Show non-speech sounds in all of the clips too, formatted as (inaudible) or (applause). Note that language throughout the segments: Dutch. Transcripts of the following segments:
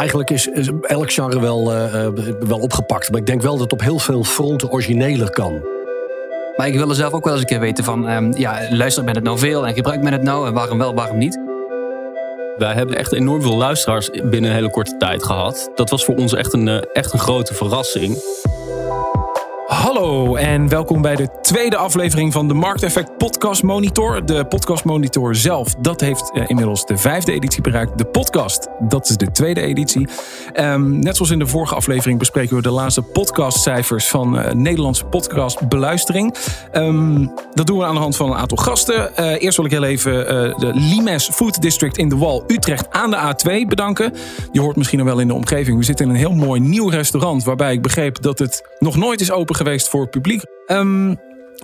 eigenlijk is, is elk genre wel, uh, wel opgepakt. Maar ik denk wel dat het op heel veel fronten origineler kan. Maar ik wil er zelf ook wel eens een keer weten van... Um, ja, luistert men het nou veel en gebruikt men het nou? En waarom wel, waarom niet? Wij hebben echt enorm veel luisteraars binnen een hele korte tijd gehad. Dat was voor ons echt een, echt een grote verrassing. Hallo en welkom bij de tweede aflevering van de Markteffect Podcast Monitor. De Podcast Monitor zelf, dat heeft uh, inmiddels de vijfde editie bereikt. De podcast, dat is de tweede editie. Um, net zoals in de vorige aflevering bespreken we de laatste podcastcijfers van uh, Nederlandse podcast beluistering. Um, dat doen we aan de hand van een aantal gasten. Uh, eerst wil ik heel even de Limes Food District in de Wal Utrecht aan de A2 bedanken. Je hoort misschien nog wel in de omgeving. We zitten in een heel mooi nieuw restaurant waarbij ik begreep dat het nog nooit is open geweest voor het publiek. Um,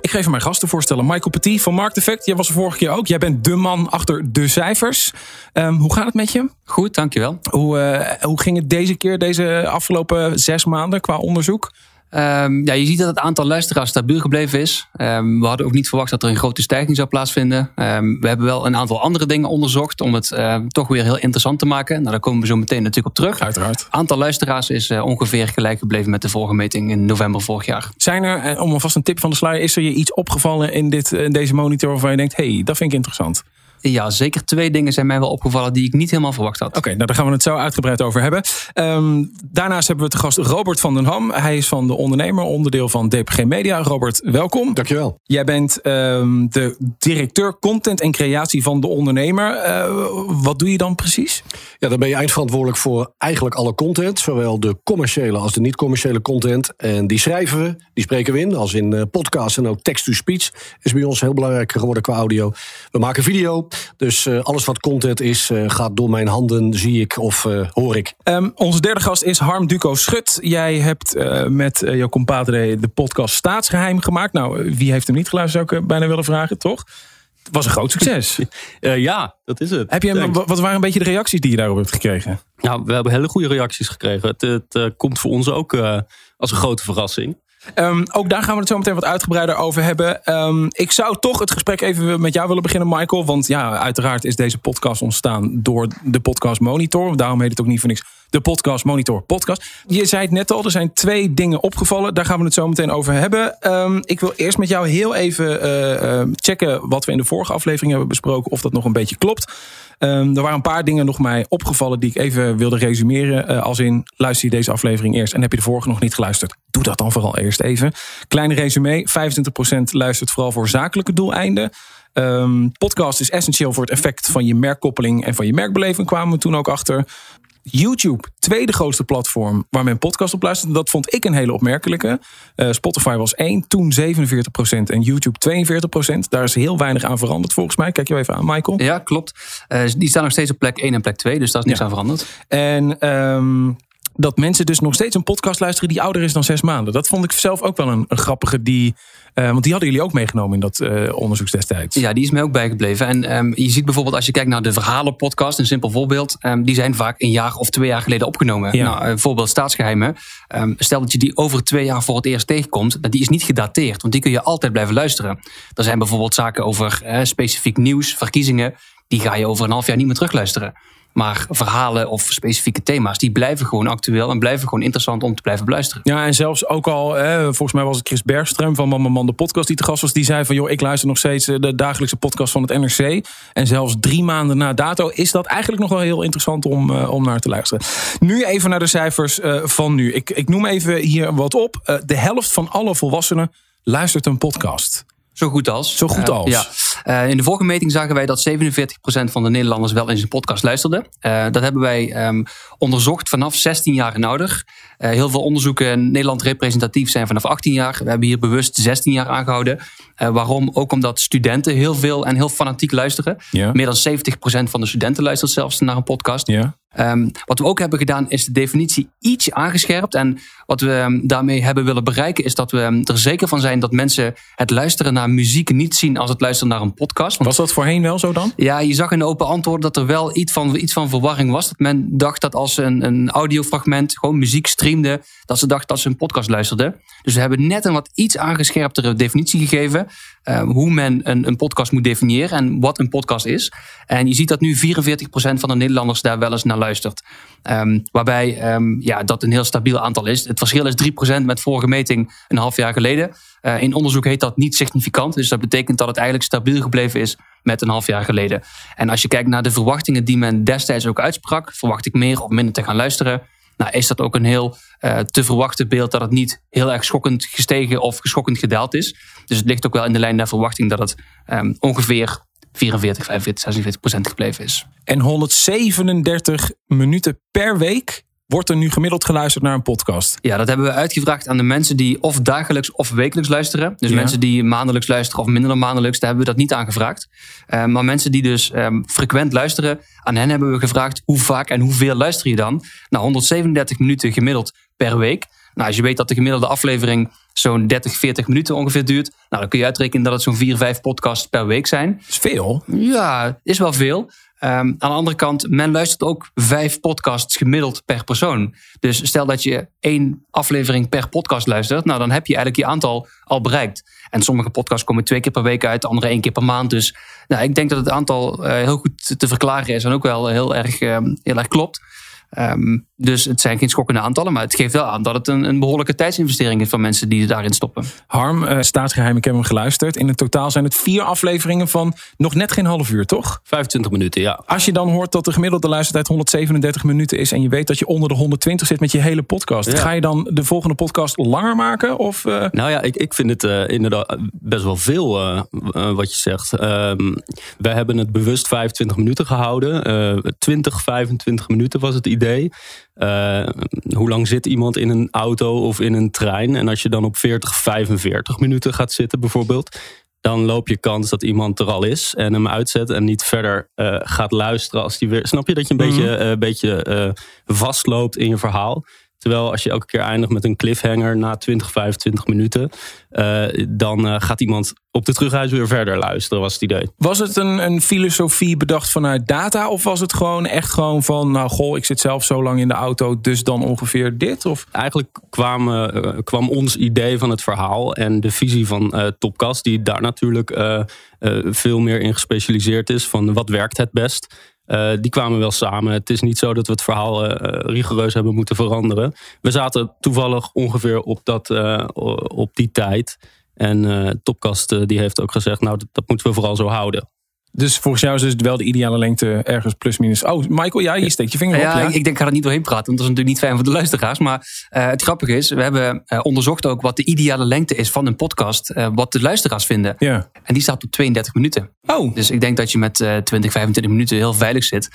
ik ga even mijn gasten voorstellen. Michael Petit van Markt Effect. Jij was er vorige keer ook. Jij bent de man achter de cijfers. Um, hoe gaat het met je? Goed, dankjewel. Hoe, uh, hoe ging het deze keer, deze afgelopen zes maanden qua onderzoek? Um, ja, je ziet dat het aantal luisteraars stabiel gebleven is. Um, we hadden ook niet verwacht dat er een grote stijging zou plaatsvinden. Um, we hebben wel een aantal andere dingen onderzocht om het uh, toch weer heel interessant te maken. Nou, daar komen we zo meteen natuurlijk op terug. Uiteraard. Het aantal luisteraars is uh, ongeveer gelijk gebleven met de vorige meting in november vorig jaar. Zijn er, uh, om alvast een tip van de sluier, is er je iets opgevallen in, dit, in deze monitor waarvan je denkt, hey, dat vind ik interessant? Ja, zeker twee dingen zijn mij wel opgevallen die ik niet helemaal verwacht had. Oké, okay, nou daar gaan we het zo uitgebreid over hebben. Um, daarnaast hebben we te gast Robert van den Ham. Hij is van de ondernemer, onderdeel van DPG Media. Robert, welkom. Dankjewel. Jij bent um, de directeur content en creatie van de ondernemer. Uh, wat doe je dan precies? Ja, dan ben je eindverantwoordelijk voor eigenlijk alle content. Zowel de commerciële als de niet-commerciële content. En die schrijven we, die spreken we in. Als in uh, podcasts en ook text-to-speech is bij ons heel belangrijk geworden qua audio. We maken video. Dus uh, alles wat content is, uh, gaat door mijn handen, zie ik of uh, hoor ik. Um, onze derde gast is Harm Duco Schut. Jij hebt met jouw compadre de podcast Staatsgeheim gemaakt. Nou, wie heeft hem niet geluisterd, zou ik bijna willen vragen, toch? Het was een groot succes. (laughs) ja, dat is het. Heb je, wat waren een beetje de reacties die je daarop hebt gekregen? Nou, we hebben hele goede reacties gekregen. Het, het komt voor ons ook als een grote verrassing. Um, ook daar gaan we het zo meteen wat uitgebreider over hebben. Um, ik zou toch het gesprek even met jou willen beginnen, Michael. Want ja, uiteraard is deze podcast ontstaan door de Podcast Monitor. Daarom heet het ook niet voor niks de Podcast Monitor Podcast. Je zei het net al, er zijn twee dingen opgevallen. Daar gaan we het zo meteen over hebben. Um, ik wil eerst met jou heel even uh, uh, checken wat we in de vorige aflevering hebben besproken. Of dat nog een beetje klopt. Um, er waren een paar dingen nog mij opgevallen die ik even wilde resumeren. Uh, als in, luister je deze aflevering eerst en heb je de vorige nog niet geluisterd. Doe dat dan vooral eerst even. Kleine resume, 25% luistert vooral voor zakelijke doeleinden. Podcast is essentieel voor het effect van je merkkoppeling en van je merkbeleving kwamen we toen ook achter. YouTube, tweede grootste platform waar men podcast op luistert. Dat vond ik een hele opmerkelijke. Uh, Spotify was 1, toen 47% en YouTube 42%. Daar is heel weinig aan veranderd volgens mij. Kijk je even aan, Michael. Ja, klopt. Uh, die staan nog steeds op plek 1 en plek 2, dus daar is niks ja. aan veranderd. En um, dat mensen dus nog steeds een podcast luisteren die ouder is dan zes maanden. Dat vond ik zelf ook wel een, een grappige die. Uh, want die hadden jullie ook meegenomen in dat uh, onderzoek destijds. Ja, die is mij ook bijgebleven. En um, je ziet bijvoorbeeld als je kijkt naar de verhalenpodcast, een simpel voorbeeld. Um, die zijn vaak een jaar of twee jaar geleden opgenomen. Ja. Nou, bijvoorbeeld staatsgeheimen. Um, stel dat je die over twee jaar voor het eerst tegenkomt. Die is niet gedateerd, want die kun je altijd blijven luisteren. Er zijn bijvoorbeeld zaken over uh, specifiek nieuws, verkiezingen. Die ga je over een half jaar niet meer terugluisteren. Maar verhalen of specifieke thema's, die blijven gewoon actueel en blijven gewoon interessant om te blijven beluisteren. Ja, en zelfs ook al, hè, volgens mij was het Chris Bergström van Mama Man, de podcast die te gast was, die zei van joh, ik luister nog steeds de dagelijkse podcast van het NRC. En zelfs drie maanden na dato is dat eigenlijk nog wel heel interessant om, uh, om naar te luisteren. Nu even naar de cijfers uh, van nu. Ik, ik noem even hier wat op. Uh, de helft van alle volwassenen luistert een podcast. Zo goed als. Zo goed als. Ja. Uh, in de vorige meting zagen wij dat 47% van de Nederlanders wel in zijn podcast luisterden. Uh, dat hebben wij um, onderzocht vanaf 16 jaar en ouder. heel veel onderzoeken in Nederland representatief zijn vanaf 18 jaar. We hebben hier bewust 16 jaar aangehouden. waarom? Ook omdat studenten heel veel en heel fanatiek luisteren. Ja. Meer dan 70% van de studenten luistert zelfs naar een podcast. Ja. Um, wat we ook hebben gedaan is de definitie iets aangescherpt. En wat we um, daarmee hebben willen bereiken is dat we er zeker van zijn dat mensen het luisteren naar muziek niet zien als het luisteren naar een podcast. Want Was dat voorheen wel zo dan? ja, je zag in de open antwoorden dat er wel iets van, iets van verwarring was. Dat men dacht dat als ze een, een audiofragment gewoon muziek streamde, dat ze dachten dat ze een podcast luisterden. Dus we hebben net een wat iets aangescherptere definitie gegeven. Eh, hoe men een, een podcast moet definiëren en wat een podcast is. En je ziet dat nu 44% van de Nederlanders daar wel eens naar luistert. Ehm, waarbij ehm, ja, dat een heel stabiel aantal is. Het verschil is 3% met vorige meting een half jaar geleden. Eh, in onderzoek heet dat niet significant. Dus dat betekent dat het eigenlijk stabiel gebleven is met een half jaar geleden. En als je kijkt naar de verwachtingen die men destijds ook uitsprak, verwacht ik meer of minder te gaan luisteren. Nou, is dat ook een heel eh, te verwachten beeld dat het niet heel erg schokkend gestegen of schokkend gedaald is. Dus het ligt ook wel in de lijn naar verwachting dat het ehm, ongeveer 44, 45, 46 procent gebleven is. En 137 minuten per week wordt er nu gemiddeld geluisterd naar een podcast. Ja, dat hebben we uitgevraagd aan de mensen die of dagelijks of wekelijks luisteren. Dus Ja. mensen die maandelijks luisteren of minder dan maandelijks, daar hebben we dat niet aan gevraagd. Eh, maar mensen die dus ehm, frequent luisteren, aan hen hebben we gevraagd hoe vaak en hoeveel luister je dan? Nou, 137 minuten gemiddeld per week. Nou, als je weet dat de gemiddelde aflevering zo'n 30, 40 minuten ongeveer duurt, nou, dan kun je uitrekenen dat het zo'n 4, 5 podcasts per week zijn. Dat is veel. Ja, is wel veel. Ehm, aan de andere kant, men luistert ook vijf podcasts gemiddeld per persoon. Dus stel dat je één aflevering per podcast luistert, nou dan heb je eigenlijk je aantal al bereikt. En sommige podcasts komen twee keer per week uit, andere één keer per maand. Dus nou, ik denk dat het aantal eh, heel goed te verklaren is en ook wel heel erg, ehm, heel erg klopt. Ehm, dus het zijn geen schokkende aantallen, maar het geeft wel aan dat het een, een behoorlijke tijdsinvestering is van mensen die daarin stoppen. Harm, eh, staatsgeheim, ik heb hem geluisterd. In het totaal zijn het vier afleveringen van nog net geen half uur, toch? 25 minuten, ja. Als je dan hoort dat de gemiddelde luistertijd 137 minuten is... en je weet dat je onder de 120 zit met je hele podcast... Ja. ga je dan de volgende podcast langer maken? Of, eh, Nou ja, ik, ik vind het eh, inderdaad best wel veel wat je zegt. Ehm, wij hebben het bewust 25 minuten gehouden. Eh 20, 25 minuten was het idee. Eh, hoe lang zit iemand in een auto of in een trein? En als je dan op 40, 45 minuten gaat zitten bijvoorbeeld... dan loop je kans dat iemand er al is en hem uitzet... en niet verder eh, gaat luisteren als die weer... Snap je dat je een Mhm. beetje, eh, beetje vastloopt in je verhaal? Terwijl als je elke keer eindigt met een cliffhanger na 20, 25 minuten, eh, dan eh, gaat iemand op de terugreis weer verder luisteren, was het idee. was het een, een filosofie bedacht vanuit data? Of was het gewoon echt gewoon van... nou goh, ik zit zelf zo lang in de auto, dus dan ongeveer dit? Of... Eigenlijk kwam, eh, kwam ons idee van het verhaal en de visie van Topcast, die daar natuurlijk veel meer in gespecialiseerd is, van wat werkt het best. Eh, die kwamen wel samen. Het is niet zo dat we het verhaal eh, eh, rigoureus hebben moeten veranderen. We zaten toevallig ongeveer op, dat, op die tijd. En Topcast eh, die heeft ook gezegd, nou dat, dat moeten we vooral zo houden. Dus volgens jou is dus wel de ideale lengte ergens plus minus. Oh, Michael, ja, je steekt je vinger op. Ja, Ja, Ik, denk, ik ga er niet doorheen praten, want dat is natuurlijk niet fijn voor de luisteraars. Maar eh, het grappige is, we hebben eh, onderzocht ook wat de ideale lengte is van een podcast. eh, wat de luisteraars vinden. ja. En die staat op 32 minuten. Oh, Dus ik denk dat je met eh 20, 25 minuten heel veilig zit.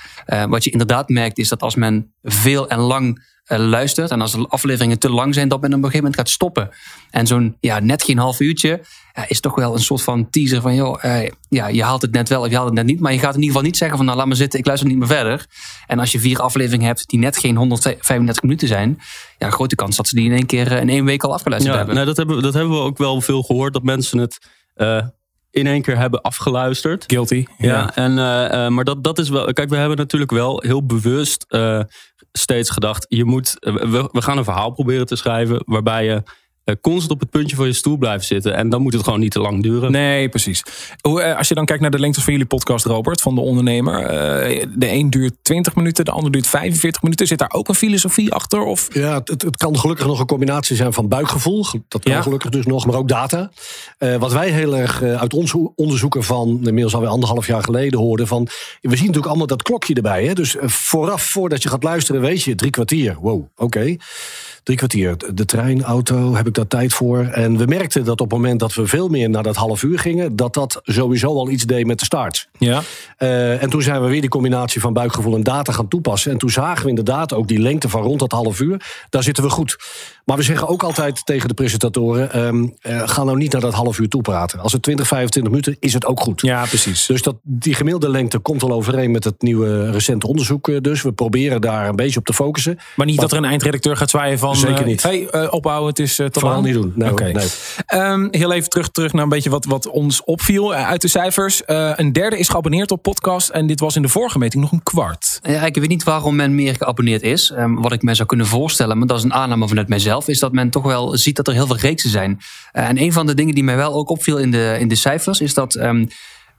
Wat je inderdaad merkt is dat als men veel en lang luistert... en als de afleveringen te lang zijn, dat men op een gegeven moment gaat stoppen. En zo'n ja, net geen half uurtje ja, is toch wel een soort van teaser van... joh, eh, ja, je haalt het net wel of je haalt het net niet. Maar je gaat in ieder geval niet zeggen van nou laat maar zitten, ik luister niet meer verder. En als je vier afleveringen hebt die net geen 135 minuten zijn... ja, grote kans dat ze die in één keer eh, in één week al afgeluisterd Ja, hebben. nou, dat, hebben we, dat hebben we ook wel veel gehoord, dat mensen het eh, in één keer hebben afgeluisterd. guilty. Ja, en, eh, eh, maar dat, dat is wel. Kijk, we hebben natuurlijk wel heel bewust eh, steeds gedacht: je moet. we, we gaan een verhaal proberen te schrijven. waarbij je constant op het puntje van je stoel blijft zitten. En dan moet het gewoon niet te lang duren. Nee, precies. Hoe, eh, Als je dan kijkt naar de lengtes van jullie podcast, Robert, van de ondernemer. eh, De een duurt 20 minuten, de ander duurt 45 minuten. Zit daar ook een filosofie achter? Of? Ja, het, het kan gelukkig nog een combinatie zijn van buikgevoel. Dat kan Ja. gelukkig dus nog, maar ook data. Eh, wat wij heel erg eh, uit ons onderzoeken van inmiddels alweer anderhalf jaar geleden hoorden. Van, we zien natuurlijk allemaal dat klokje erbij. Hè? Dus eh, vooraf, voordat je gaat luisteren, weet je drie kwartier. Wow, oké. Drie kwartier. De trein, auto, heb ik daar tijd voor? En we merkten dat op het moment dat we veel meer naar dat half uur gingen, dat dat sowieso al iets deed met de start. Ja. Eh, en toen zijn we weer die combinatie van buikgevoel en data gaan toepassen. En toen zagen we inderdaad ook die lengte van rond dat half uur. Daar zitten we goed. Maar we zeggen ook altijd tegen de presentatoren: ehm, eh, ga nou niet naar dat half uur toepraten. Als het 20, 25 minuten is het ook goed. ja, precies. Dus dat, die gemiddelde lengte komt al overeen met het nieuwe recente onderzoek. eh, Dus we proberen daar een beetje op te focussen. Maar niet dat er een eindredacteur gaat zwaaien van... Zeker niet. hey, eh, ophouden, het is te vooral niet doen. Nee, Oké. nee. Ehm, heel even terug, terug naar een beetje wat, wat ons opviel eh, uit de cijfers. Eh, een derde is geabonneerd op podcast. En dit was in de vorige meting nog een kwart. Ja, ik weet niet waarom men meer geabonneerd is. Ehm, wat ik me zou kunnen voorstellen, maar dat is een aanname vanuit mijzelf, is dat men toch wel ziet dat er heel veel reeksen zijn. Eh, en een van de dingen die mij wel ook opviel in de, in de cijfers, is dat. ehm,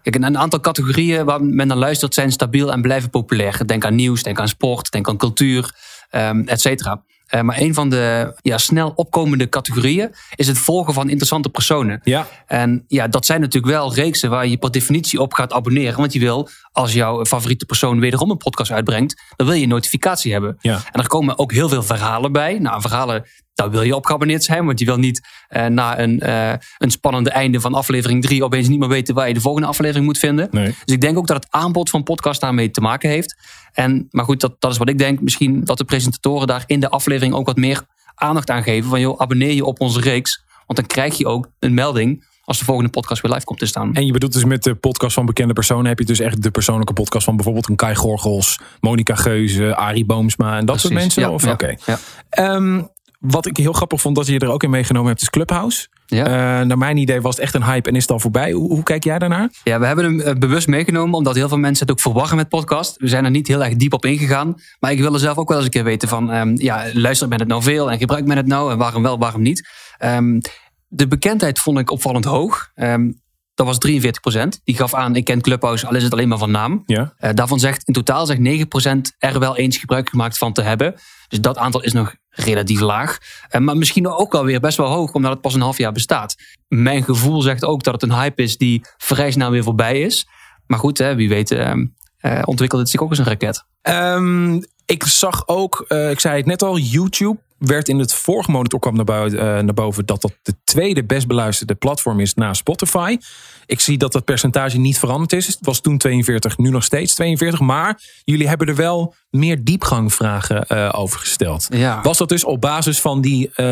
Kijk, een aantal categorieën waar men naar luistert zijn stabiel en blijven populair. Denk aan nieuws, denk aan sport, denk aan cultuur, ehm et cetera. Eh, maar een van de ja, snel opkomende categorieën is het volgen van interessante personen. Ja. En ja, dat zijn natuurlijk wel reeksen waar je per definitie op gaat abonneren. Want je wil, als jouw favoriete persoon wederom een podcast uitbrengt, dan wil je een notificatie hebben. Ja. En er komen ook heel veel verhalen bij. Nou, verhalen, daar wil je op geabonneerd zijn. Want je wil niet eh, na een, eh, een spannende einde van aflevering 3 opeens niet meer weten waar je de volgende aflevering moet vinden. Nee. Dus ik denk ook dat het aanbod van podcast daarmee te maken heeft. En, maar goed, dat, dat is wat ik denk. Misschien dat de presentatoren daar in de aflevering ook wat meer aandacht aan geven. Van joh, abonneer je op onze reeks. Want dan krijg je ook een melding als de volgende podcast weer live komt te staan. En je bedoelt dus met de podcast van bekende personen... heb je dus echt de persoonlijke podcast van bijvoorbeeld een Kai Gorgels... Monica Geuze, Arie Boomsma en dat soort mensen? Ja, Oké. ja. Ehm, wat ik heel grappig vond dat je er ook in meegenomen hebt, is Clubhouse. Ja. Eh, naar mijn idee was het echt een hype en is het al voorbij. Hoe, hoe kijk jij daarnaar? Ja, we hebben hem eh, bewust meegenomen omdat heel veel mensen het ook verwarren met podcast. We zijn er niet heel erg diep op ingegaan. Maar ik wil er zelf ook wel eens een keer weten van, ehm, ja, luistert men het nou veel en gebruikt men het nou en waarom wel, waarom niet? Ehm, de bekendheid vond ik opvallend hoog. Ehm, dat was 43% Die gaf aan, ik ken Clubhouse, al is het alleen maar van naam. Ja. Eh, daarvan zegt in totaal zegt 9% er wel eens gebruik gemaakt van te hebben. Dus dat aantal is nog relatief laag. Eh, maar misschien ook wel weer best wel hoog, omdat het pas een half jaar bestaat. Mijn gevoel zegt ook dat het een hype is die vrij snel weer voorbij is. Maar goed, hè, wie weet eh, ontwikkelt het zich ook eens een raket. Ehm, ik zag ook, eh, ik zei het net al, YouTube werd in het vorige monitor kwam naar, buiten, eh, naar boven dat dat de tweede best beluisterde platform is na Spotify. Ik zie dat dat percentage niet veranderd is. Het was toen 42, nu nog steeds 42. Maar jullie hebben er wel meer diepgangvragen eh over gesteld. Ja. Was dat dus op basis van die, eh,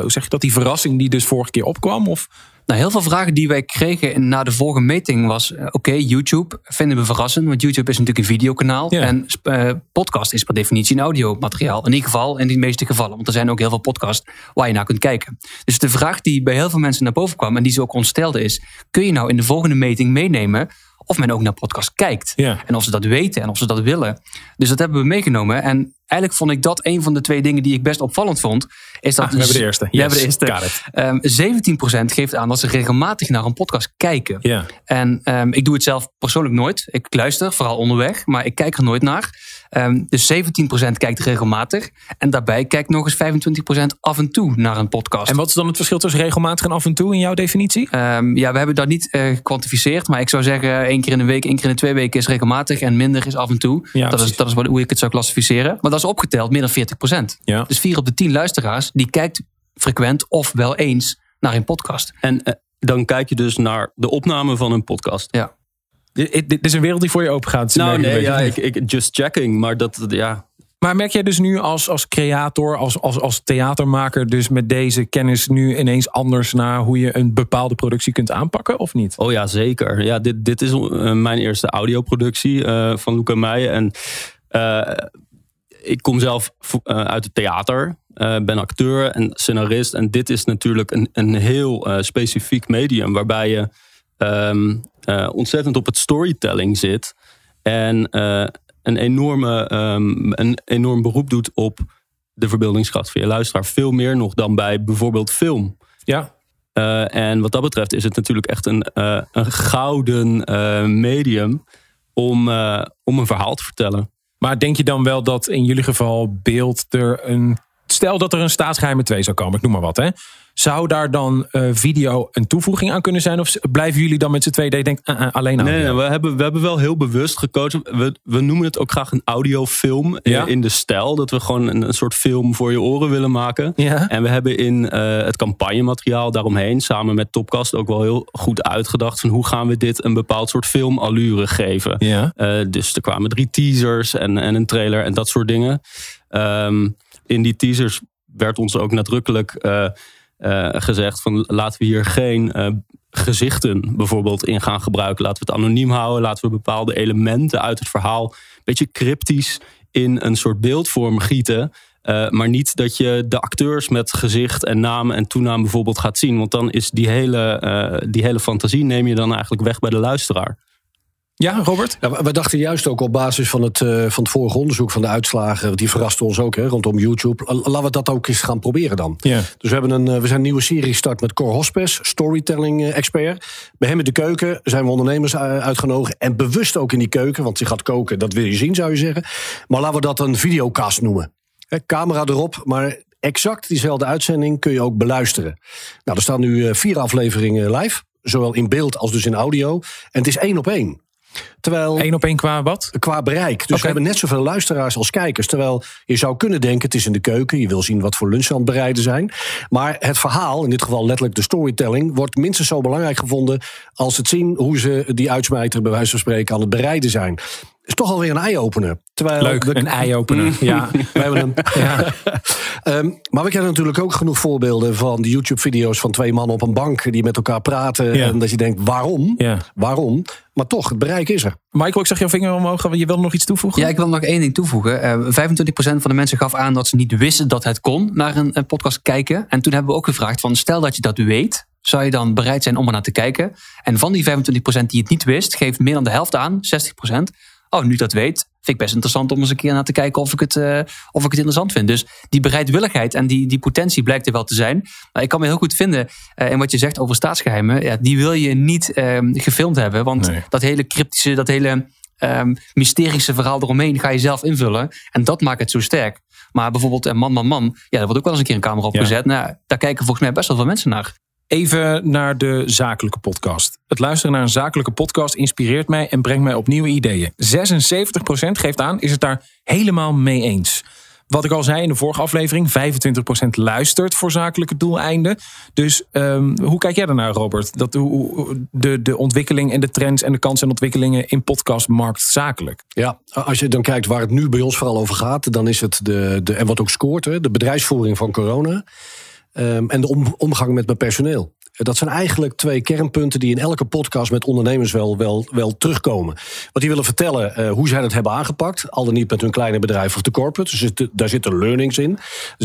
hoe zeg je dat, die verrassing die dus vorige keer opkwam? Of? Nou, heel veel vragen die wij kregen na de vorige meting was... eh, oké, YouTube vinden we verrassend, want YouTube is natuurlijk een videokanaal. Ja. En eh, podcast is per definitie een audiomateriaal. In ieder geval, in de meeste gevallen. Want er zijn ook heel veel podcasts waar je naar kunt kijken. Dus de vraag die bij heel veel mensen naar boven kwam... en die ze ook ons stelden is... kun je nou in de volgende meting meenemen... of men ook naar podcast kijkt? Ja. En of ze dat weten en of ze dat willen. Dus dat hebben we meegenomen. En eigenlijk vond ik dat een van de twee dingen die ik best opvallend vond. Is dat Ah, we hebben de eerste. We Yes, hebben de eerste. got it. Ehm, 17% geeft aan dat ze regelmatig naar een podcast kijken. Ja. En ehm, ik doe het zelf persoonlijk nooit. Ik luister, vooral onderweg, maar ik kijk er nooit naar. Ehm, dus 17% kijkt regelmatig. En daarbij kijkt nog eens 25% af en toe naar een podcast. En wat is dan het verschil tussen regelmatig en af en toe in jouw definitie? Ehm, ja, we hebben dat niet eh, gekwantificeerd. Maar ik zou zeggen, één keer in de week, één keer in de twee weken is regelmatig. En minder is af en toe. Ja, dat, is, dat is wat, hoe ik het zou klassificeren. Maar dat is opgeteld meer dan 40%. Ja. Dus 4 op de 10 luisteraars, die kijkt frequent of wel eens naar een podcast. En eh, dan kijk je dus naar de opname van een podcast. Ja. Dit, is een wereld die voor je open gaat. Nou, nee, ja, ik, ik, just checking. Maar dat, ja, Maar merk jij dus nu als, als creator, als, als, als theatermaker, dus met deze kennis nu ineens anders naar hoe je een bepaalde productie kunt aanpakken, of niet? Oh ja, zeker. Ja, dit, dit is eh, mijn eerste audioproductie eh, van Luca Meijen. En eh, ik kom zelf uit het theater. ben acteur en scenarist. En dit is natuurlijk een, een heel specifiek medium. Waarbij je ehm, eh, ontzettend op het storytelling zit. En eh, een, enorme, ehm, een enorm beroep doet op de verbeeldingskracht van je luisteraar. Veel meer nog dan bij bijvoorbeeld film. Ja. Uh, en wat dat betreft is het natuurlijk echt een, een gouden medium om, om een verhaal te vertellen. Maar denk je dan wel dat in jullie geval beeld er een. Stel dat er een staatsgeheimen 2 zou komen, ik noem maar wat. Hè. Zou daar dan uh, video een toevoeging aan kunnen zijn? Of blijven jullie dan met z'n tweeën denk uh, uh, alleen aan? Nee, nee, we, hebben, we hebben wel heel bewust gekozen. We, we noemen het ook graag een audiofilm Ja? in de stijl. Dat we gewoon een, een, soort film voor je oren willen maken. Ja? En we hebben in uh, het campagnemateriaal daaromheen... samen met Topcast ook wel heel goed uitgedacht... van hoe gaan we dit een bepaald soort filmallure geven. Ja. Dus er kwamen drie teasers en, en een trailer en dat soort dingen. Um, in die teasers werd ons ook nadrukkelijk... Uh, gezegd van laten we hier geen uh, gezichten bijvoorbeeld in gaan gebruiken. Laten we het anoniem houden. Laten we bepaalde elementen uit het verhaal een beetje cryptisch in een soort beeldvorm gieten. Uh, maar niet dat je de acteurs met gezicht en naam en toenaam bijvoorbeeld gaat zien. Want dan is die hele, die hele fantasie neem je dan eigenlijk weg bij de luisteraar. Ja, Robert? Ja, we dachten juist ook op basis van het, uh, van het vorige onderzoek van de uitslagen, die verraste ons ook hè, rondom YouTube. Laten we dat ook eens gaan proberen dan. Ja. Dus we, hebben een, we zijn een nieuwe serie gestart met Cor Hospes, storytelling expert. Bij hem in de keuken zijn we ondernemers uitgenodigd. En bewust ook in die keuken, want hij gaat koken, dat wil je zien zou je zeggen. Maar laten we dat een videocast noemen. Hè, camera erop, maar exact diezelfde uitzending kun je ook beluisteren. Nou, er staan nu vier afleveringen live, zowel in beeld als dus in audio. En het is één op één. Terwijl, Eén op één qua wat? Qua bereik. Dus okay. we hebben net zoveel luisteraars als kijkers. Terwijl je zou kunnen denken, het is in de keuken. Je wil zien wat voor lunch aan het bereiden zijn. Maar het verhaal, in dit geval letterlijk de storytelling... wordt minstens zo belangrijk gevonden als het zien... hoe ze die uitsmijter bij wijze van spreken aan het bereiden zijn is toch alweer een eye-opener. Terwijl Leuk, we... een eye-opener. (laughs) ja, (laughs) we hebben hem. Ja. um, maar we kennen natuurlijk ook genoeg voorbeelden van de YouTube-video's van twee mannen op een bank die met elkaar praten. Ja. En dat je denkt, waarom? Ja. Waarom? Maar toch, het bereik is er. Michael, ik zag jouw vinger omhoog. Je wilde nog iets toevoegen? Ja, ik wil nog één ding toevoegen. Uh, 25% van de mensen gaf aan dat ze niet wisten dat het kon naar een, een podcast kijken. En toen hebben we ook gevraagd van stel dat je dat weet zou je dan bereid zijn om er naar te kijken? En van die 25% die het niet wist, geeft meer dan de helft aan, 60%. Oh, nu dat weet, vind ik best interessant om eens een keer naar te kijken of ik het, uh, of ik het interessant vind. Dus die bereidwilligheid en die, die potentie blijkt er wel te zijn. Maar ik kan me heel goed vinden uh, in wat je zegt over staatsgeheimen. Ja, die wil je niet uh, gefilmd hebben. Want nee. dat hele cryptische, dat hele um, mysterische verhaal eromheen ga je zelf invullen. En dat maakt het zo sterk. Maar bijvoorbeeld Man, Man, Man, ja, daar wordt ook wel eens een keer een camera op ja. gezet. Nou, daar kijken volgens mij best wel veel mensen naar. Even naar de zakelijke podcast. Het luisteren naar een zakelijke podcast inspireert mij en brengt mij op nieuwe ideeën. 76% geeft aan, is het daar helemaal mee eens. Wat ik al zei in de vorige aflevering, 25% luistert voor zakelijke doeleinden. Dus um, hoe kijk jij daarnaar, Robert? Dat, de, de ontwikkeling en de trends en de kansen en ontwikkelingen in podcastmarkt zakelijk. Ja, als je dan kijkt waar het nu bij ons vooral over gaat, dan is het de, de en wat ook scoort, hè, de bedrijfsvoering van corona. Um, en de om, omgang met mijn personeel. Dat zijn eigenlijk twee kernpunten die in elke podcast met ondernemers wel, wel, wel terugkomen. Want die willen vertellen uh, hoe zij het hebben aangepakt. Al dan niet met hun kleine bedrijf of de corporate. Dus het, daar zitten learnings in.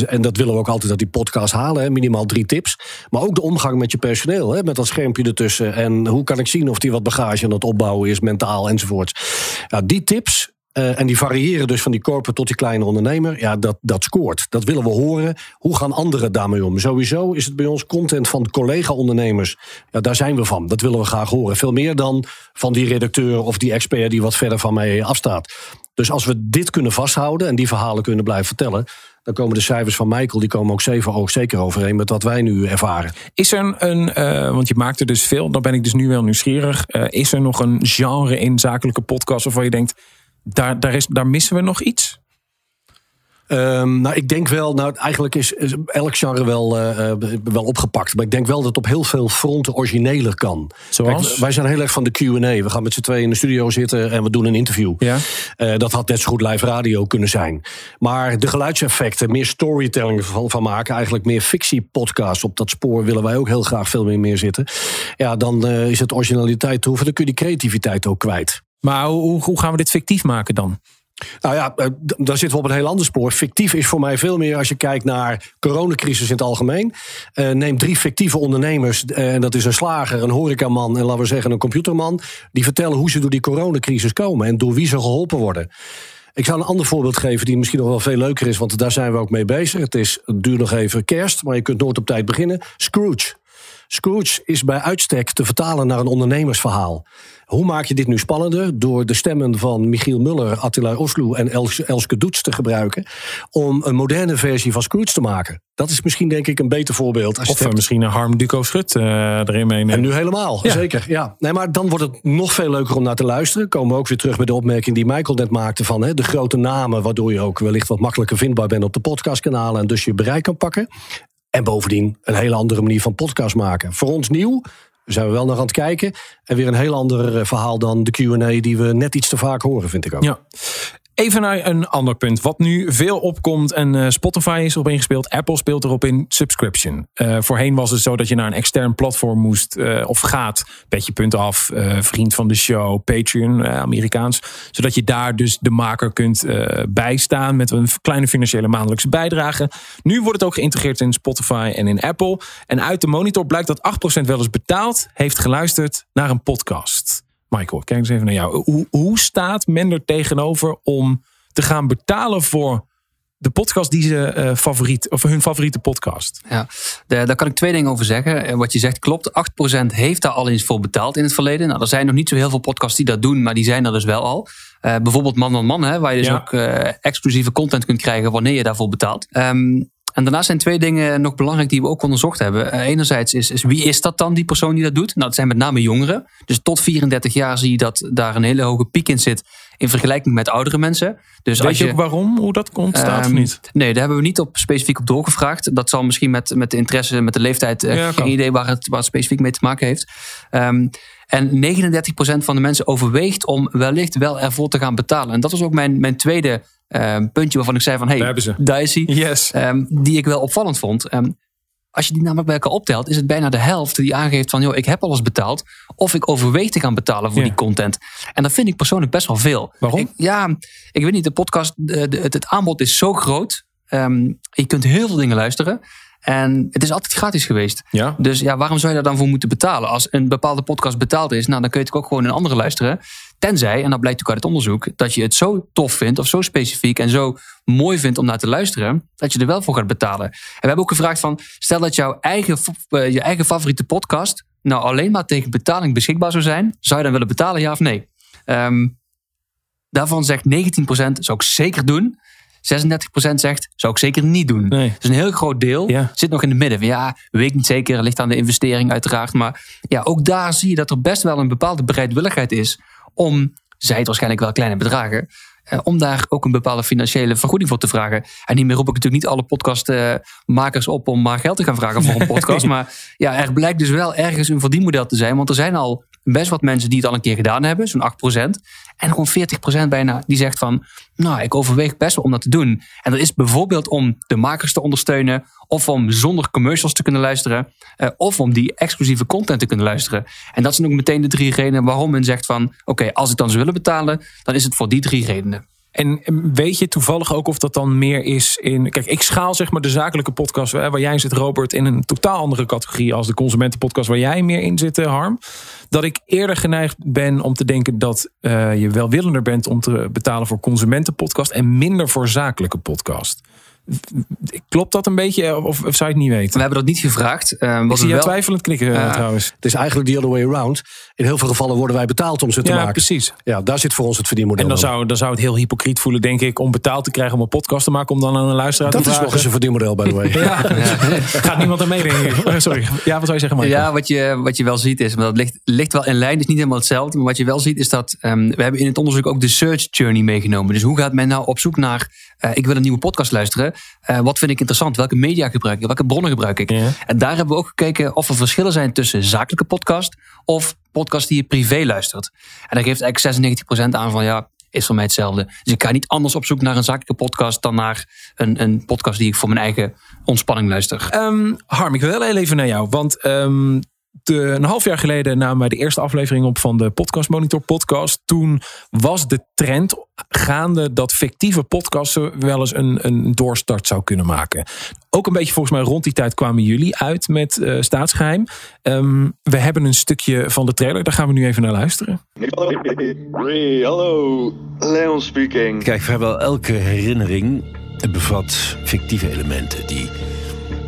En dat willen we ook altijd dat die podcast halen. Minimaal drie tips. Maar ook de omgang met je personeel. Hè, met dat schermpje ertussen. En hoe kan ik zien of die wat bagage aan het opbouwen is, mentaal enzovoorts. Ja, die tips Uh, en die variëren dus van die corporate tot die kleine ondernemer. Ja, dat, dat scoort. Dat willen we horen. Hoe gaan anderen daarmee om? Sowieso is het bij ons content van collega-ondernemers. Ja, daar zijn we van. Dat willen we graag horen. Veel meer dan van die redacteur of die expert die wat verder van mij afstaat. Dus als we dit kunnen vasthouden en die verhalen kunnen blijven vertellen. Dan komen de cijfers van Michael, die komen ook zeven oog zeker overeen met wat wij nu ervaren. Is er een, uh, want je maakt er dus veel, dan ben ik dus nu wel nieuwsgierig. Uh, is er nog een genre in zakelijke podcasts waarvan je denkt daar, daar, is, daar missen we nog iets? Um, nou, ik denk wel, nou, eigenlijk is, is elk genre wel, uh, wel opgepakt. Maar ik denk wel dat het op heel veel fronten origineler kan. Zoals? Kijk, wij zijn heel erg van de QA. We gaan met z'n tweeën in de studio zitten en we doen een interview. Ja. Uh, dat had net zo goed live radio kunnen zijn. Maar de geluidseffecten, meer storytelling van, van maken, eigenlijk meer fictiepodcasts op dat spoor willen wij ook heel graag veel meer, meer zitten. Ja, dan is het originaliteit te hoeven. Dan kun je die creativiteit ook kwijt. Maar hoe, gaan we dit fictief maken dan? Nou ja, daar zitten we op een heel ander spoor. Fictief is voor mij veel meer als je kijkt naar coronacrisis in het algemeen. Uh, neem drie fictieve ondernemers, uh, en dat is een slager, een horecaman en laten we zeggen een computerman. Die vertellen hoe ze door die coronacrisis komen en door wie ze geholpen worden. Ik zou een ander voorbeeld geven die misschien nog wel veel leuker is, want daar zijn we ook mee bezig. Het, is, het duurt nog even kerst, maar je kunt nooit op tijd beginnen. Scrooge. Scrooge is bij uitstek te vertalen naar een ondernemersverhaal. Hoe maak je dit nu spannender? Door de stemmen van Michiel Muller, Attila Oslo en Elske Doets te gebruiken. Om een moderne versie van Scrooge te maken. Dat is misschien denk ik een beter voorbeeld. Als of hebt... misschien een Harm Duco Schut uh, erin meenemen. En nu helemaal, ja. zeker. Ja. Nee, maar dan wordt het nog veel leuker om naar te luisteren. Komen we ook weer terug bij de opmerking die Michael net maakte van hè, de grote namen. Waardoor je ook wellicht wat makkelijker vindbaar bent op de podcastkanalen. En dus je bereik kan pakken. En bovendien een hele andere manier van podcast maken. Voor ons nieuw, zijn we wel nog aan het kijken. En weer een heel ander verhaal dan de QA die we net iets te vaak horen, vind ik ook. Ja. Even naar een ander punt. Wat nu veel opkomt en uh, Spotify is erop ingespeeld. Apple speelt erop in subscription. Uh, voorheen was het zo dat je naar een extern platform moest uh, of gaat. Petje.af, vriend van de show, Patreon, Amerikaans. Zodat je daar dus de maker kunt bijstaan met een kleine financiële maandelijkse bijdrage. Nu wordt het ook geïntegreerd in Spotify en in Apple. En uit de monitor blijkt dat 8% wel eens betaald heeft geluisterd naar een podcast. Michael, kijk eens even naar jou. Hoe, hoe staat men er tegenover om te gaan betalen voor de podcast die ze uh, favoriet, of hun favoriete podcast? Ja, daar kan ik twee dingen over zeggen. Eh, wat je zegt klopt. 8% heeft daar al eens voor betaald in het verleden. Nou, er zijn nog niet zo heel veel podcasts die dat doen, maar die zijn er dus wel al. Uh, bijvoorbeeld Man on Man, hè, waar je dus ook uh, exclusieve content kunt krijgen wanneer je daarvoor betaalt. Um, en daarnaast zijn twee dingen nog belangrijk die we ook onderzocht hebben. Uh, enerzijds is, is, wie is dat dan, die persoon die dat doet? Nou, dat zijn met name jongeren. Dus tot 34 jaar zie je dat daar een hele hoge piek in zit in vergelijking met oudere mensen. Dus Weet als je ook waarom, hoe dat ontstaat um, of niet? Nee, daar hebben we niet op specifiek op doorgevraagd. Dat zal misschien met, met de interesse, met de leeftijd, uh, ja, geen idee waar het, waar het specifiek mee te maken heeft. Um, en 39% van de mensen overweegt om wellicht wel ervoor te gaan betalen. En dat was ook mijn, mijn tweede puntje waarvan ik zei van... hey, Dicey, yes. um, die ik wel opvallend vond. Um, als je die namelijk bij elkaar optelt, is het bijna de helft die aangeeft van... joh, ik heb alles betaald of ik overweeg te gaan betalen voor ja. die content. En dat vind ik persoonlijk best wel veel. Waarom? Ik, ja, ik weet niet, de podcast, de, de, het, het, aanbod is zo groot. je kunt heel veel dingen luisteren. En het is altijd gratis geweest. Ja. Dus ja, waarom zou je daar dan voor moeten betalen? Als een bepaalde podcast betaald is, nou, dan kun je het ook gewoon een andere luisteren. Tenzij, en dat blijkt ook uit het onderzoek, dat je het zo tof vindt of zo specifiek en zo mooi vindt om naar te luisteren, dat je er wel voor gaat betalen. En we hebben ook gevraagd van, stel dat jouw eigen, uh, je eigen favoriete podcast nou alleen maar tegen betaling beschikbaar zou zijn, zou je dan willen betalen, ja of nee? Um, daarvan zegt 19% zou ik zeker doen. 36% zegt, zou ik zeker niet doen. Nee. Dus een heel groot deel ja. zit nog in het midden. Ja, weet ik niet zeker, ligt aan de investering uiteraard. Maar ja, ook daar zie je dat er best wel een bepaalde bereidwilligheid is om, zij het waarschijnlijk wel kleine bedragen, eh, om daar ook een bepaalde financiële vergoeding voor te vragen. En hiermee roep ik natuurlijk niet alle podcastmakers op om maar geld te gaan vragen voor een (laughs) podcast. maar ja, er blijkt dus wel ergens een verdienmodel te zijn. Want er zijn al best wat mensen die het al een keer gedaan hebben, zo'n 8%. En gewoon 40% bijna die zegt van, nou, ik overweeg best wel om dat te doen. En dat is bijvoorbeeld om de makers te ondersteunen, of om zonder commercials te kunnen luisteren, uh, of om die exclusieve content te kunnen luisteren. En dat zijn ook meteen de drie redenen waarom men zegt van, oké, als ik dan zou willen betalen, dan is het voor die drie redenen. En weet je toevallig ook of dat dan meer is in. Kijk, ik schaal zeg maar de zakelijke podcast waar jij in zit, Robert, in een totaal andere categorie als de consumentenpodcast waar jij meer in zit, Harm. Dat ik eerder geneigd ben om te denken dat uh, je welwillender bent om te betalen voor consumentenpodcast en minder voor zakelijke podcast. Klopt dat een beetje of, of zou je het niet weten? We hebben dat niet gevraagd. Uh, ik zie je wel... twijfelend knikken uh, trouwens. Het is eigenlijk the other way around. In heel veel gevallen worden wij betaald om ze te ja, maken. precies. Ja, daar zit voor ons het verdienmodel. En dan zou, dan zou het heel hypocriet voelen, denk ik, om betaald te krijgen om een podcast te maken, om dan aan een luisteraar dat te vragen. Dat is nog eens een verdienmodel, by the way. (laughs) ja. ja. (laughs) Gaat niemand aan meedenken? Sorry. Ja, wat zou je zeggen, Michael? Ja, wat je, wat je wel ziet is, maar dat ligt, ligt wel in lijn, is niet helemaal hetzelfde. Maar wat je wel ziet is dat, um, we hebben in het onderzoek ook de search journey meegenomen. Dus hoe gaat men nou op zoek naar, uh, ik wil een nieuwe podcast luisteren. Uh, wat vind ik interessant? Welke media gebruik ik? Welke bronnen gebruik ik? Ja. En daar hebben we ook gekeken of er verschillen zijn tussen zakelijke podcast of podcast die je privé luistert. En daar geeft eigenlijk 96% aan van ja, is voor mij hetzelfde. Dus ik ga niet anders op zoek naar een zakelijke podcast dan naar een, een podcast die ik voor mijn eigen ontspanning luister. Um, Harm, ik wil heel even naar jou. Want um, de, een half jaar geleden namen wij de eerste aflevering op van de Podcast Monitor podcast. Toen was de trend gaande dat fictieve podcasten wel eens een, een doorstart zou kunnen maken. Ook een beetje volgens mij rond die tijd kwamen jullie uit met uh, Staatsgeheim. Um, we hebben een stukje van de trailer, daar gaan we nu even naar luisteren. Hey, hallo, Leon speaking. Kijk, vrijwel elke herinnering bevat fictieve elementen die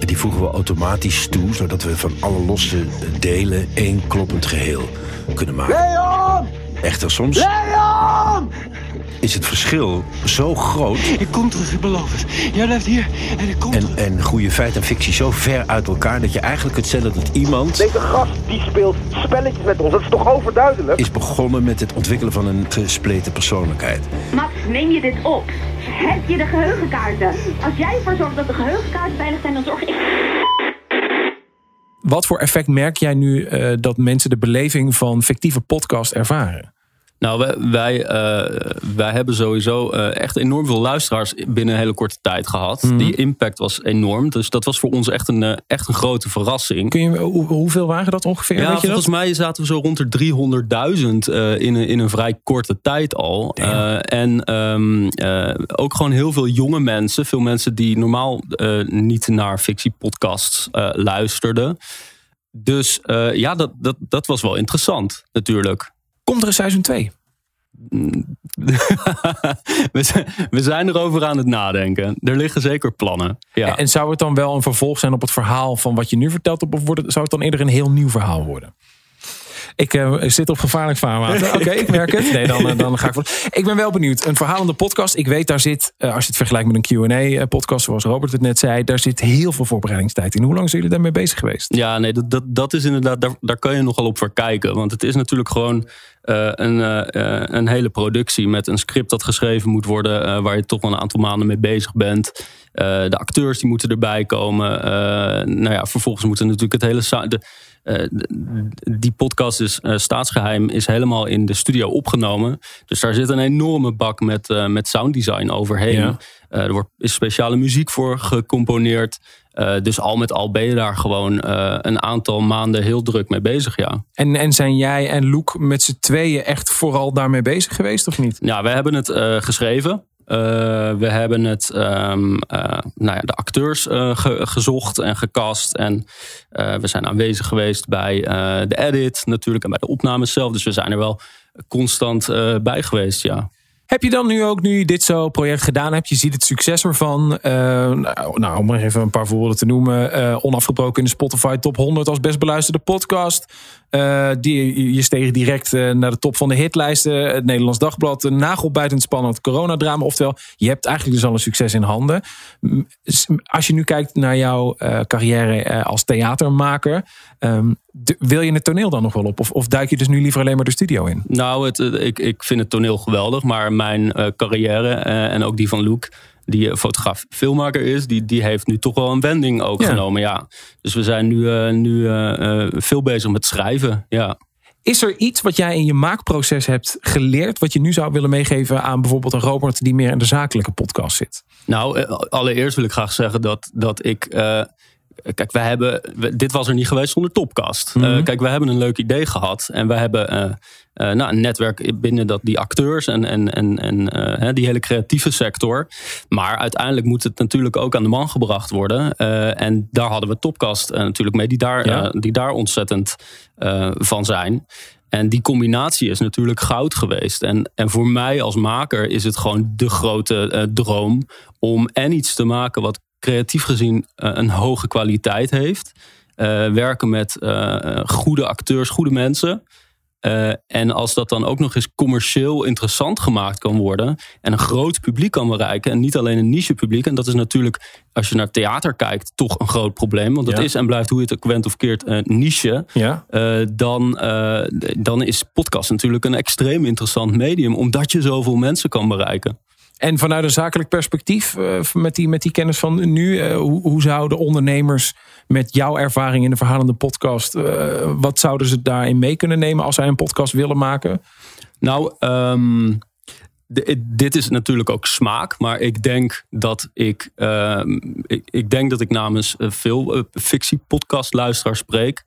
die voegen we automatisch toe, zodat we van alle losse delen één kloppend geheel kunnen maken. Leon! Echter, soms Leon! Is het verschil zo groot. Ik kom terug, ik beloof het. Jij blijft hier en ik kom en, terug. En groeien feit en fictie zo ver uit elkaar dat je eigenlijk kunt stellen dat iemand. Deze gast die speelt spelletjes met ons, dat is toch overduidelijk? Is begonnen met het ontwikkelen van een gespleten persoonlijkheid. Max, neem je dit op? Heb je de geheugenkaarten? Als jij ervoor zorgt dat de geheugenkaarten veilig zijn, dan zorg ik. Wat voor effect merk jij nu uh, dat mensen de beleving van fictieve podcast ervaren? Nou, wij, wij, eh, wij hebben sowieso eh, echt enorm veel luisteraars binnen een hele korte tijd gehad. Mhm. Die impact was enorm. Dus dat was voor ons echt een, eh, echt een grote verrassing. Kun je, hoe- hoeveel waren dat ongeveer? Ja, weet je volgens dat? mij zaten we zo rond de 300.000 eh, in, een, in een vrij korte tijd al. En ehm, eh, ook gewoon heel veel jonge mensen. Veel mensen die normaal niet naar fictiepodcasts luisterden. Dus ja, dat, dat, dat was wel interessant natuurlijk. Komt er een seizoen 2? (laughs) we, zijn, erover aan het nadenken. Er liggen zeker plannen. Ja. En zou het dan wel een vervolg zijn op het verhaal van wat je nu vertelt? Of wordt het, zou het dan eerder een heel nieuw verhaal worden? Ik eh, zit op gevaarlijk vaarwater. (laughs) Oké, ik merk het. Nee, dan, eh, dan ga ik voor. Ik ben wel benieuwd. Een verhalende podcast. Ik weet, daar zit, eh, als je het vergelijkt met een Q&A-podcast, zoals Robert het net zei, daar zit heel veel voorbereidingstijd in. Hoe lang zijn jullie daarmee bezig geweest? Ja, nee, dat, dat, dat is inderdaad, daar, daar kan je nogal op verkijken. Want het is natuurlijk gewoon een, een hele productie met een script dat geschreven moet worden, waar je toch wel een aantal maanden mee bezig bent. De acteurs die moeten erbij komen. Nou ja, vervolgens moeten natuurlijk het hele. De, eh, die podcast is eh, staatsgeheim, is helemaal in de studio opgenomen. Dus daar zit een enorme bak met, eh, met sounddesign overheen. Ja. Er wordt, is speciale muziek voor gecomponeerd. Dus al met al ben je daar gewoon een aantal maanden heel druk mee bezig, ja. En, en zijn jij en Loek met z'n tweeën echt vooral daarmee bezig geweest of niet? Ja, we hebben het geschreven. Eh, we hebben het, ehm, eh, nou ja, de acteurs eh, ge- gezocht en gecast. En we zijn aanwezig geweest bij de edit natuurlijk en bij de opnames zelf. Dus we zijn er wel constant bij geweest, ja. Heb je dan nu ook, nu dit zo project gedaan hebt, je ziet het succes ervan. nou, nou, om maar even een paar voorbeelden te noemen. onafgebroken in de Spotify top 100 als best beluisterde podcast. Eh, die, je steeg direct eh, naar de top van de hitlijsten. Het Nederlands Dagblad, een nagelbijtend spannend coronadrama. Oftewel, je hebt eigenlijk dus al een succes in handen. Als je nu kijkt naar jouw eh, carrière als theatermaker. ehm, wil je het toneel dan nog wel op? Of, of duik je dus nu liever alleen maar de studio in? Nou, het, ik, ik vind het toneel geweldig, maar mijn carrière en ook die van Luke, die eh, fotograaf filmmaker is, die, die heeft nu toch wel een wending ook Ja. genomen. Ja. Dus we zijn nu, eh, nu eh, veel bezig met schrijven. Ja. Is er iets wat jij in je maakproces hebt geleerd, wat je nu zou willen meegeven aan bijvoorbeeld een Robert die meer in de zakelijke podcast zit? Nou, allereerst wil ik graag zeggen dat, dat ik. Kijk, wij hebben. we- dit was er niet geweest zonder Topcast. Mhm. Eh, kijk, wij hebben een leuk idee gehad. En we hebben eh, nou, een netwerk binnen dat, die acteurs en, en, en, en hè, die hele creatieve sector. Maar uiteindelijk moet het natuurlijk ook aan de man gebracht worden. En daar hadden we Topcast natuurlijk mee, die daar, Ja. die daar ontzettend van zijn. En die combinatie is natuurlijk goud geweest. En, en voor mij als maker is het gewoon de grote droom om en iets te maken wat creatief gezien eh, een hoge kwaliteit heeft. Eh, werken met eh, goede acteurs, goede mensen. En als dat dan ook nog eens commercieel interessant gemaakt kan worden. en een groot publiek kan bereiken. en niet alleen een niche publiek. En dat is natuurlijk, als je naar theater kijkt, toch een groot probleem. Want dat Ja. is en blijft, hoe je het ook went of keert, een niche. Ja. Dan, dan is podcast natuurlijk een extreem interessant medium. omdat je zoveel mensen kan bereiken. En vanuit een zakelijk perspectief, eh, met, die, met die kennis van nu, eh, hoe, hoe zouden ondernemers met jouw ervaring in de verhalende podcast, eh, wat zouden ze daarin mee kunnen nemen als zij een podcast willen maken? Nou, ehm, dit is natuurlijk ook smaak, maar ik denk dat ik, ehm, ik, denk dat ik namens veel fictiepodcastluisteraars spreek.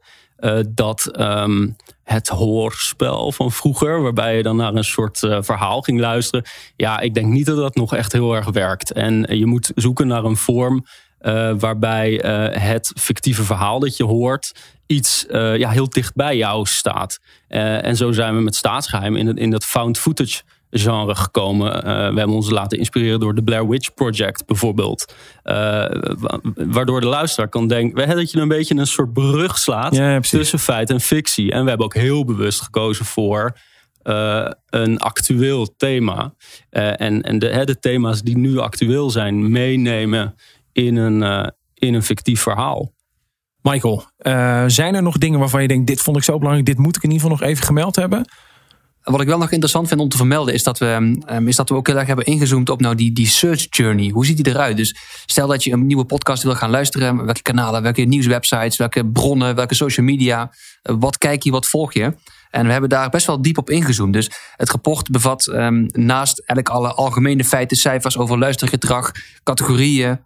dat ehm, het hoorspel van vroeger, waarbij je dan naar een soort eh, verhaal ging luisteren. Ja, ik denk niet dat dat nog echt heel erg werkt. En eh, je moet zoeken naar een vorm eh, waarbij het fictieve verhaal dat je hoort iets ja, heel dicht bij jou staat. En zo zijn we met staatsgeheim in, in dat found footage genre gekomen. Eh, we hebben ons laten inspireren door de Blair Witch Project bijvoorbeeld. Eh, wa- waardoor de luisteraar kan denken dat je een beetje een soort brug slaat Ja, tussen feit en fictie. En we hebben ook heel bewust gekozen voor eh, een actueel thema. En en de, hè, de thema's die nu actueel zijn, meenemen in een, in een fictief verhaal. Michael, zijn er nog dingen waarvan je denkt, dit vond ik zo belangrijk, dit moet ik in ieder geval nog even gemeld hebben? Wat ik wel nog interessant vind om te vermelden is dat we, ehm, is dat we ook heel erg hebben ingezoomd op nou die, die search journey. Hoe ziet die eruit? Dus stel dat je een nieuwe podcast wil gaan luisteren. Welke kanalen, welke nieuwswebsites, welke bronnen, welke social media. eh, wat kijk je, wat volg je? En we hebben daar best wel diep op ingezoomd. Dus het rapport bevat ehm, naast eigenlijk alle algemene feiten, cijfers over luistergedrag, categorieën,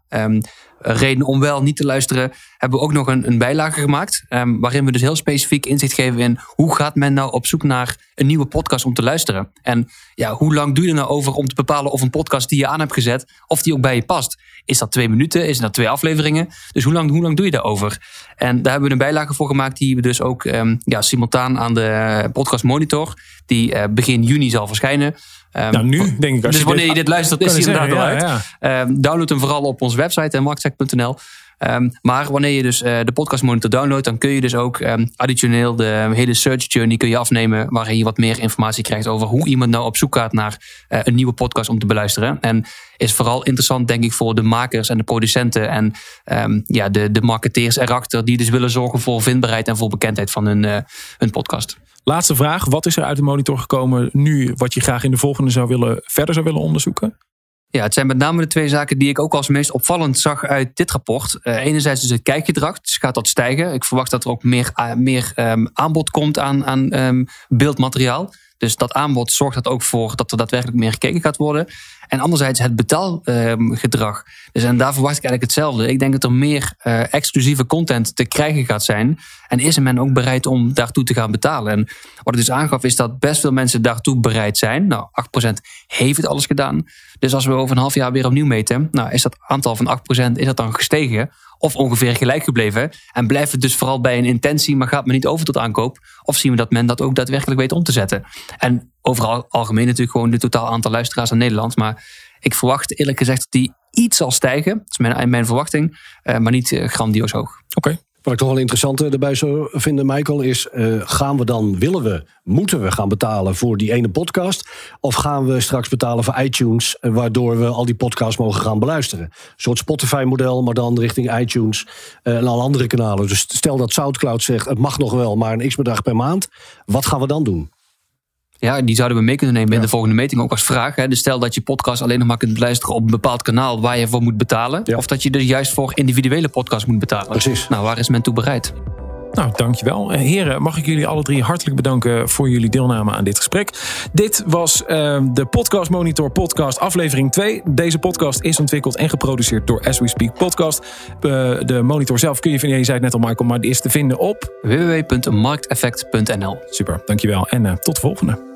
reden om wel niet te luisteren, hebben we ook nog een, een bijlage gemaakt. Um, waarin we dus heel specifiek inzicht geven in hoe gaat men nou op zoek naar een nieuwe podcast om te luisteren. En ja, hoe lang duurt het nou over om te bepalen of een podcast die je aan hebt gezet, of die ook bij je past. Is dat twee minuten? Is dat twee afleveringen? Dus hoe lang, hoe lang doe je daarover? En daar hebben we een bijlage voor gemaakt die we dus ook um, ja, simultaan aan de podcast monitor, die uh, begin juni zal verschijnen. Um, nou, nu denk ik. Als dus je wanneer je dit luistert, is hij inderdaad ja, uit. ja. Um, download hem vooral op onze website en. Um, maar wanneer je dus uh, de podcast monitor downloadt, dan kun je dus ook um, additioneel de hele search journey kun je afnemen, waarin je wat meer informatie krijgt over hoe iemand nou op zoek gaat naar uh, een nieuwe podcast om te beluisteren. En is vooral interessant, denk ik, voor de makers en de producenten en um, ja, de, de marketeers erachter, die dus willen zorgen voor vindbaarheid en voor bekendheid van hun, uh, hun podcast. Laatste vraag. Wat is er uit de monitor gekomen nu wat je graag in de volgende zou willen, verder zou willen onderzoeken? Ja, het zijn met name de twee zaken die ik ook als meest opvallend zag uit dit rapport. Uh, enerzijds dus het kijkgedrag, dus gaat dat stijgen. Ik verwacht dat er ook meer, uh, meer um, aanbod komt aan, aan um, beeldmateriaal. Dus dat aanbod zorgt dat ook voor dat er daadwerkelijk meer gekeken gaat worden. En anderzijds het betaalgedrag. dus en daar verwacht ik eigenlijk hetzelfde. Ik denk dat er meer uh, exclusieve content te krijgen gaat zijn. En is men ook bereid om daartoe te gaan betalen? En wat ik dus aangaf is dat best veel mensen daartoe bereid zijn. Nou, 8% heeft het alles gedaan. Dus als we over een half jaar weer opnieuw meten, nou, is dat aantal van 8% is dat dan gestegen of ongeveer gelijk gebleven. En blijft het dus vooral bij een intentie, maar gaat men niet over tot aankoop? Of zien we dat men dat ook daadwerkelijk weet om te zetten? En overal algemeen natuurlijk gewoon het totaal aantal luisteraars in Nederland. Maar ik verwacht eerlijk gezegd dat die iets zal stijgen. Dat is mijn, mijn verwachting, uh, maar niet uh, grandioos hoog. Oké. Wat ik toch wel interessant erbij zou vinden, Michael, is: uh, gaan we dan, willen we, moeten we gaan betalen voor die ene podcast? Of gaan we straks betalen voor iTunes, waardoor we al die podcasts mogen gaan beluisteren? Een soort Spotify-model, maar dan richting iTunes en alle andere kanalen. Dus stel dat Soundcloud zegt: het mag nog wel, maar een x-bedrag per maand. Wat gaan we dan doen? Ja, die zouden we mee kunnen nemen ja. in de volgende meting ook als vraag. Hè. Dus stel dat je podcast alleen nog maar kunt beluisteren op een bepaald kanaal waar je voor moet betalen. Ja. Of dat je dus juist voor individuele podcasts moet betalen. Precies. Nou, waar is men toe bereid? Nou, dankjewel. Heren, mag ik jullie alle drie hartelijk bedanken voor jullie deelname aan dit gesprek. Dit was uh, de Podcast Monitor podcast aflevering 2. Deze podcast is ontwikkeld en geproduceerd door As We Speak Podcast. Uh, de monitor zelf kun je vinden, je zei het net al Michael, maar die is te vinden op www.markteffect.nl. Super, dankjewel en uh, tot de volgende.